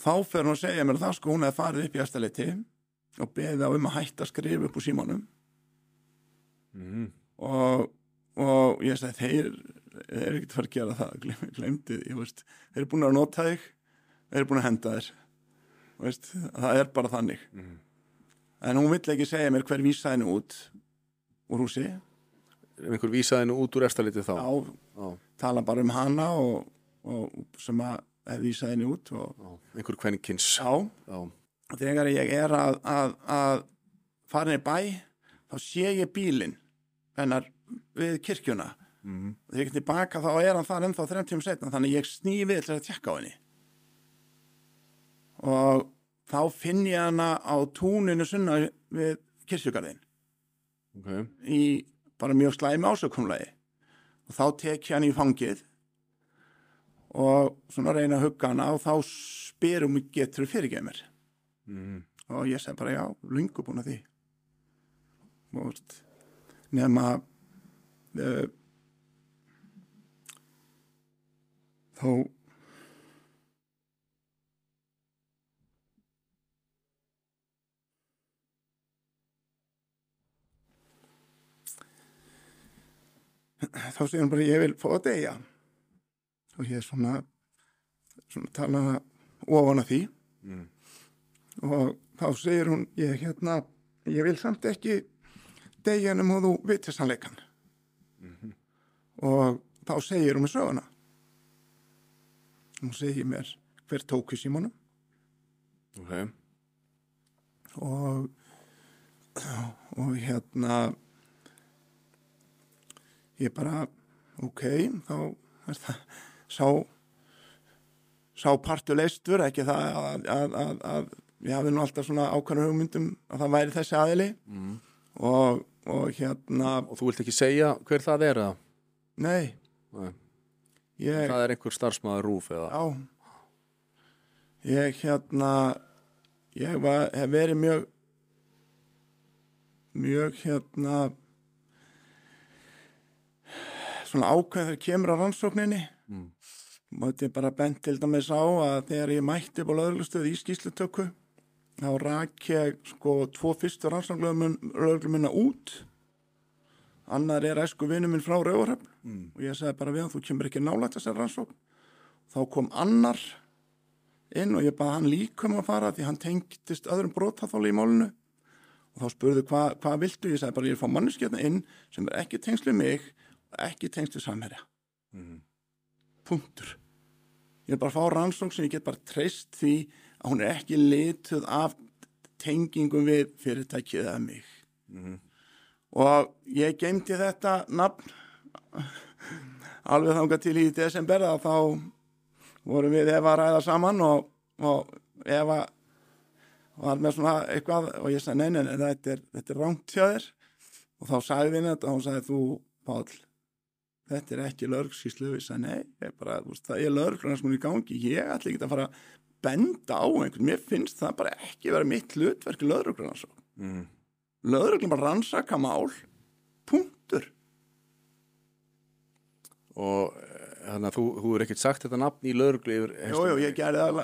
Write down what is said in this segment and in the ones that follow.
þá fer hún að segja mér það sko hún hefði farið upp í eftirleiti og beðið á um að hætta að skrifa upp úr símanum. Mm. og, og ég sagði þeir þeir eru ekkert fara að gera það glem, glemdi, ég veist, þeir eru búin að nota þig þeir eru búin að henda þér veist, það er bara þannig. Mhm. en hún vill ekki segja mér hver vísa henni út úr húsi. Einhver vísaði nú út úr eftirlitið þá? Á, Já, tala bara um hana og, og sem að hef vísað henni út einhver og þegar ég er að, að, að fara í bæ þá sé ég bílinn hennar við kirkjuna. Mm. og þegar ég get tilbaka þá er hann þar ennþá þrejum tímum setna þannig ég sný við til að tjekka á henni. Og þá finn ég hana á túninu sunna við kirkjugarðin ok. Í bara mjög slæmi ásökumlegi og þá tek ég hann í fangið og svona reyna að hugga hana og þá spyrum við getur fyrirgeð mér? Mm. og ég segi bara já, lungu búin að því. Og veist, nema uh, þó þá segir hún bara ég vil fá að deyja og ég svona svona tala ofan að því. Mm. og þá segir hún ég hérna, ég vil samt ekki deyja um og þú vitir sannleikan og þá segir hún með söguna. Hún segir mér hver tók í símónum ok. Og og hérna ég bara ok, þá er það sá sá partur leistur, ekki það að, að, að, að ég hafi nú alltaf svona ákvæmur hugmyndum að það væri þessi aðili mm. og, og hérna og þú vilt ekki segja hver það er eða? nei, Nei. ég það er einhver starfsmaður rúf eða Já Ég hérna ég var, hef verið mjög mjög hérna svona ákveð þegar kemur á rannsókninni Mm. mátti bara bent til dæmis á að þegar ég mætti upp á lögreglustöð í skýslutöku þá rak ég sko tvo fyrstu rannsóknlögreglumina út annar er æsku vinnu minn frá Rauvarhöfn Mm. og ég sagði bara við hann, þú kemur ekki nálægt þessar rannsókn þá kom annar inn og ég baði hann líka um að fara því hann tengdist öðrum brotaþáli í málinu og þá spurðu hvað hva viltu ég sagði bara ég er fá manneskjöfna inn sem er ekki tengst við mig og ekki tengst við samherja Mm. Punktur. Ég er bara að fá rannsókn sem ég get bara treyst því að hún er ekki lituð af tengingum við fyrirtækið eða mig. Mm. og ég geymdi þetta nafn alveg þangað til í desember að þá vorum við Eva að ræða saman og, og Eva var með svona eitthvað og ég sagði nei, nei, nei, þetta er, er rangt hjá þér. Og þá sagði við þetta og hún sagði þú, Páll þetta er ekki lögskíslu ég sagði nei, ég bara, veist, það er er í gangi, ég ætla ekki að fara að benda á einhvern, mér finnst það bara ekki vera mitt hlutverk í lögskíslu Mm. lögreglum bara rannsaka mál punktur. Og eh, þannig að þú, þú er ekkert sagt þetta nafn í lögreglu yfir jú, jú, ég gerði það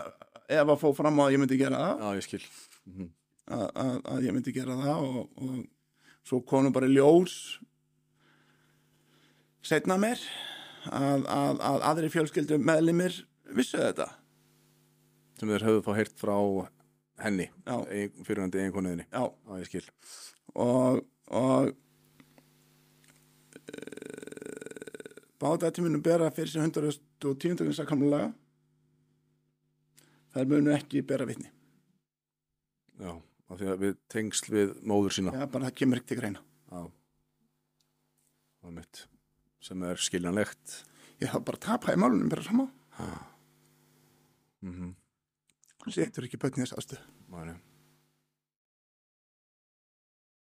ef að fó fram að ég myndi gera það. Já, ég skil. Mm. að, að, að ég myndi gera það og, og svo konum bara ljós setna mér að, að, að aðri fjölskyldu meðlimir vissu þetta. Sem þeir höfðu þá heyrt frá henni fyrirhandi eiginkonuðinni. Já, já, ég skil. Og, og uh, bátatíminu bera fyrir sér 110. sakamlega þær munu ekki bera vitni. Já, af því að við tengsl við móður sína. Já, bara það kemur ekki til greina. já. Það er mitt sem er skiljanlegt Ég haf bara tapað í málunum bara sama. mm -hmm. Sétur ekki börn í þess. Mæri.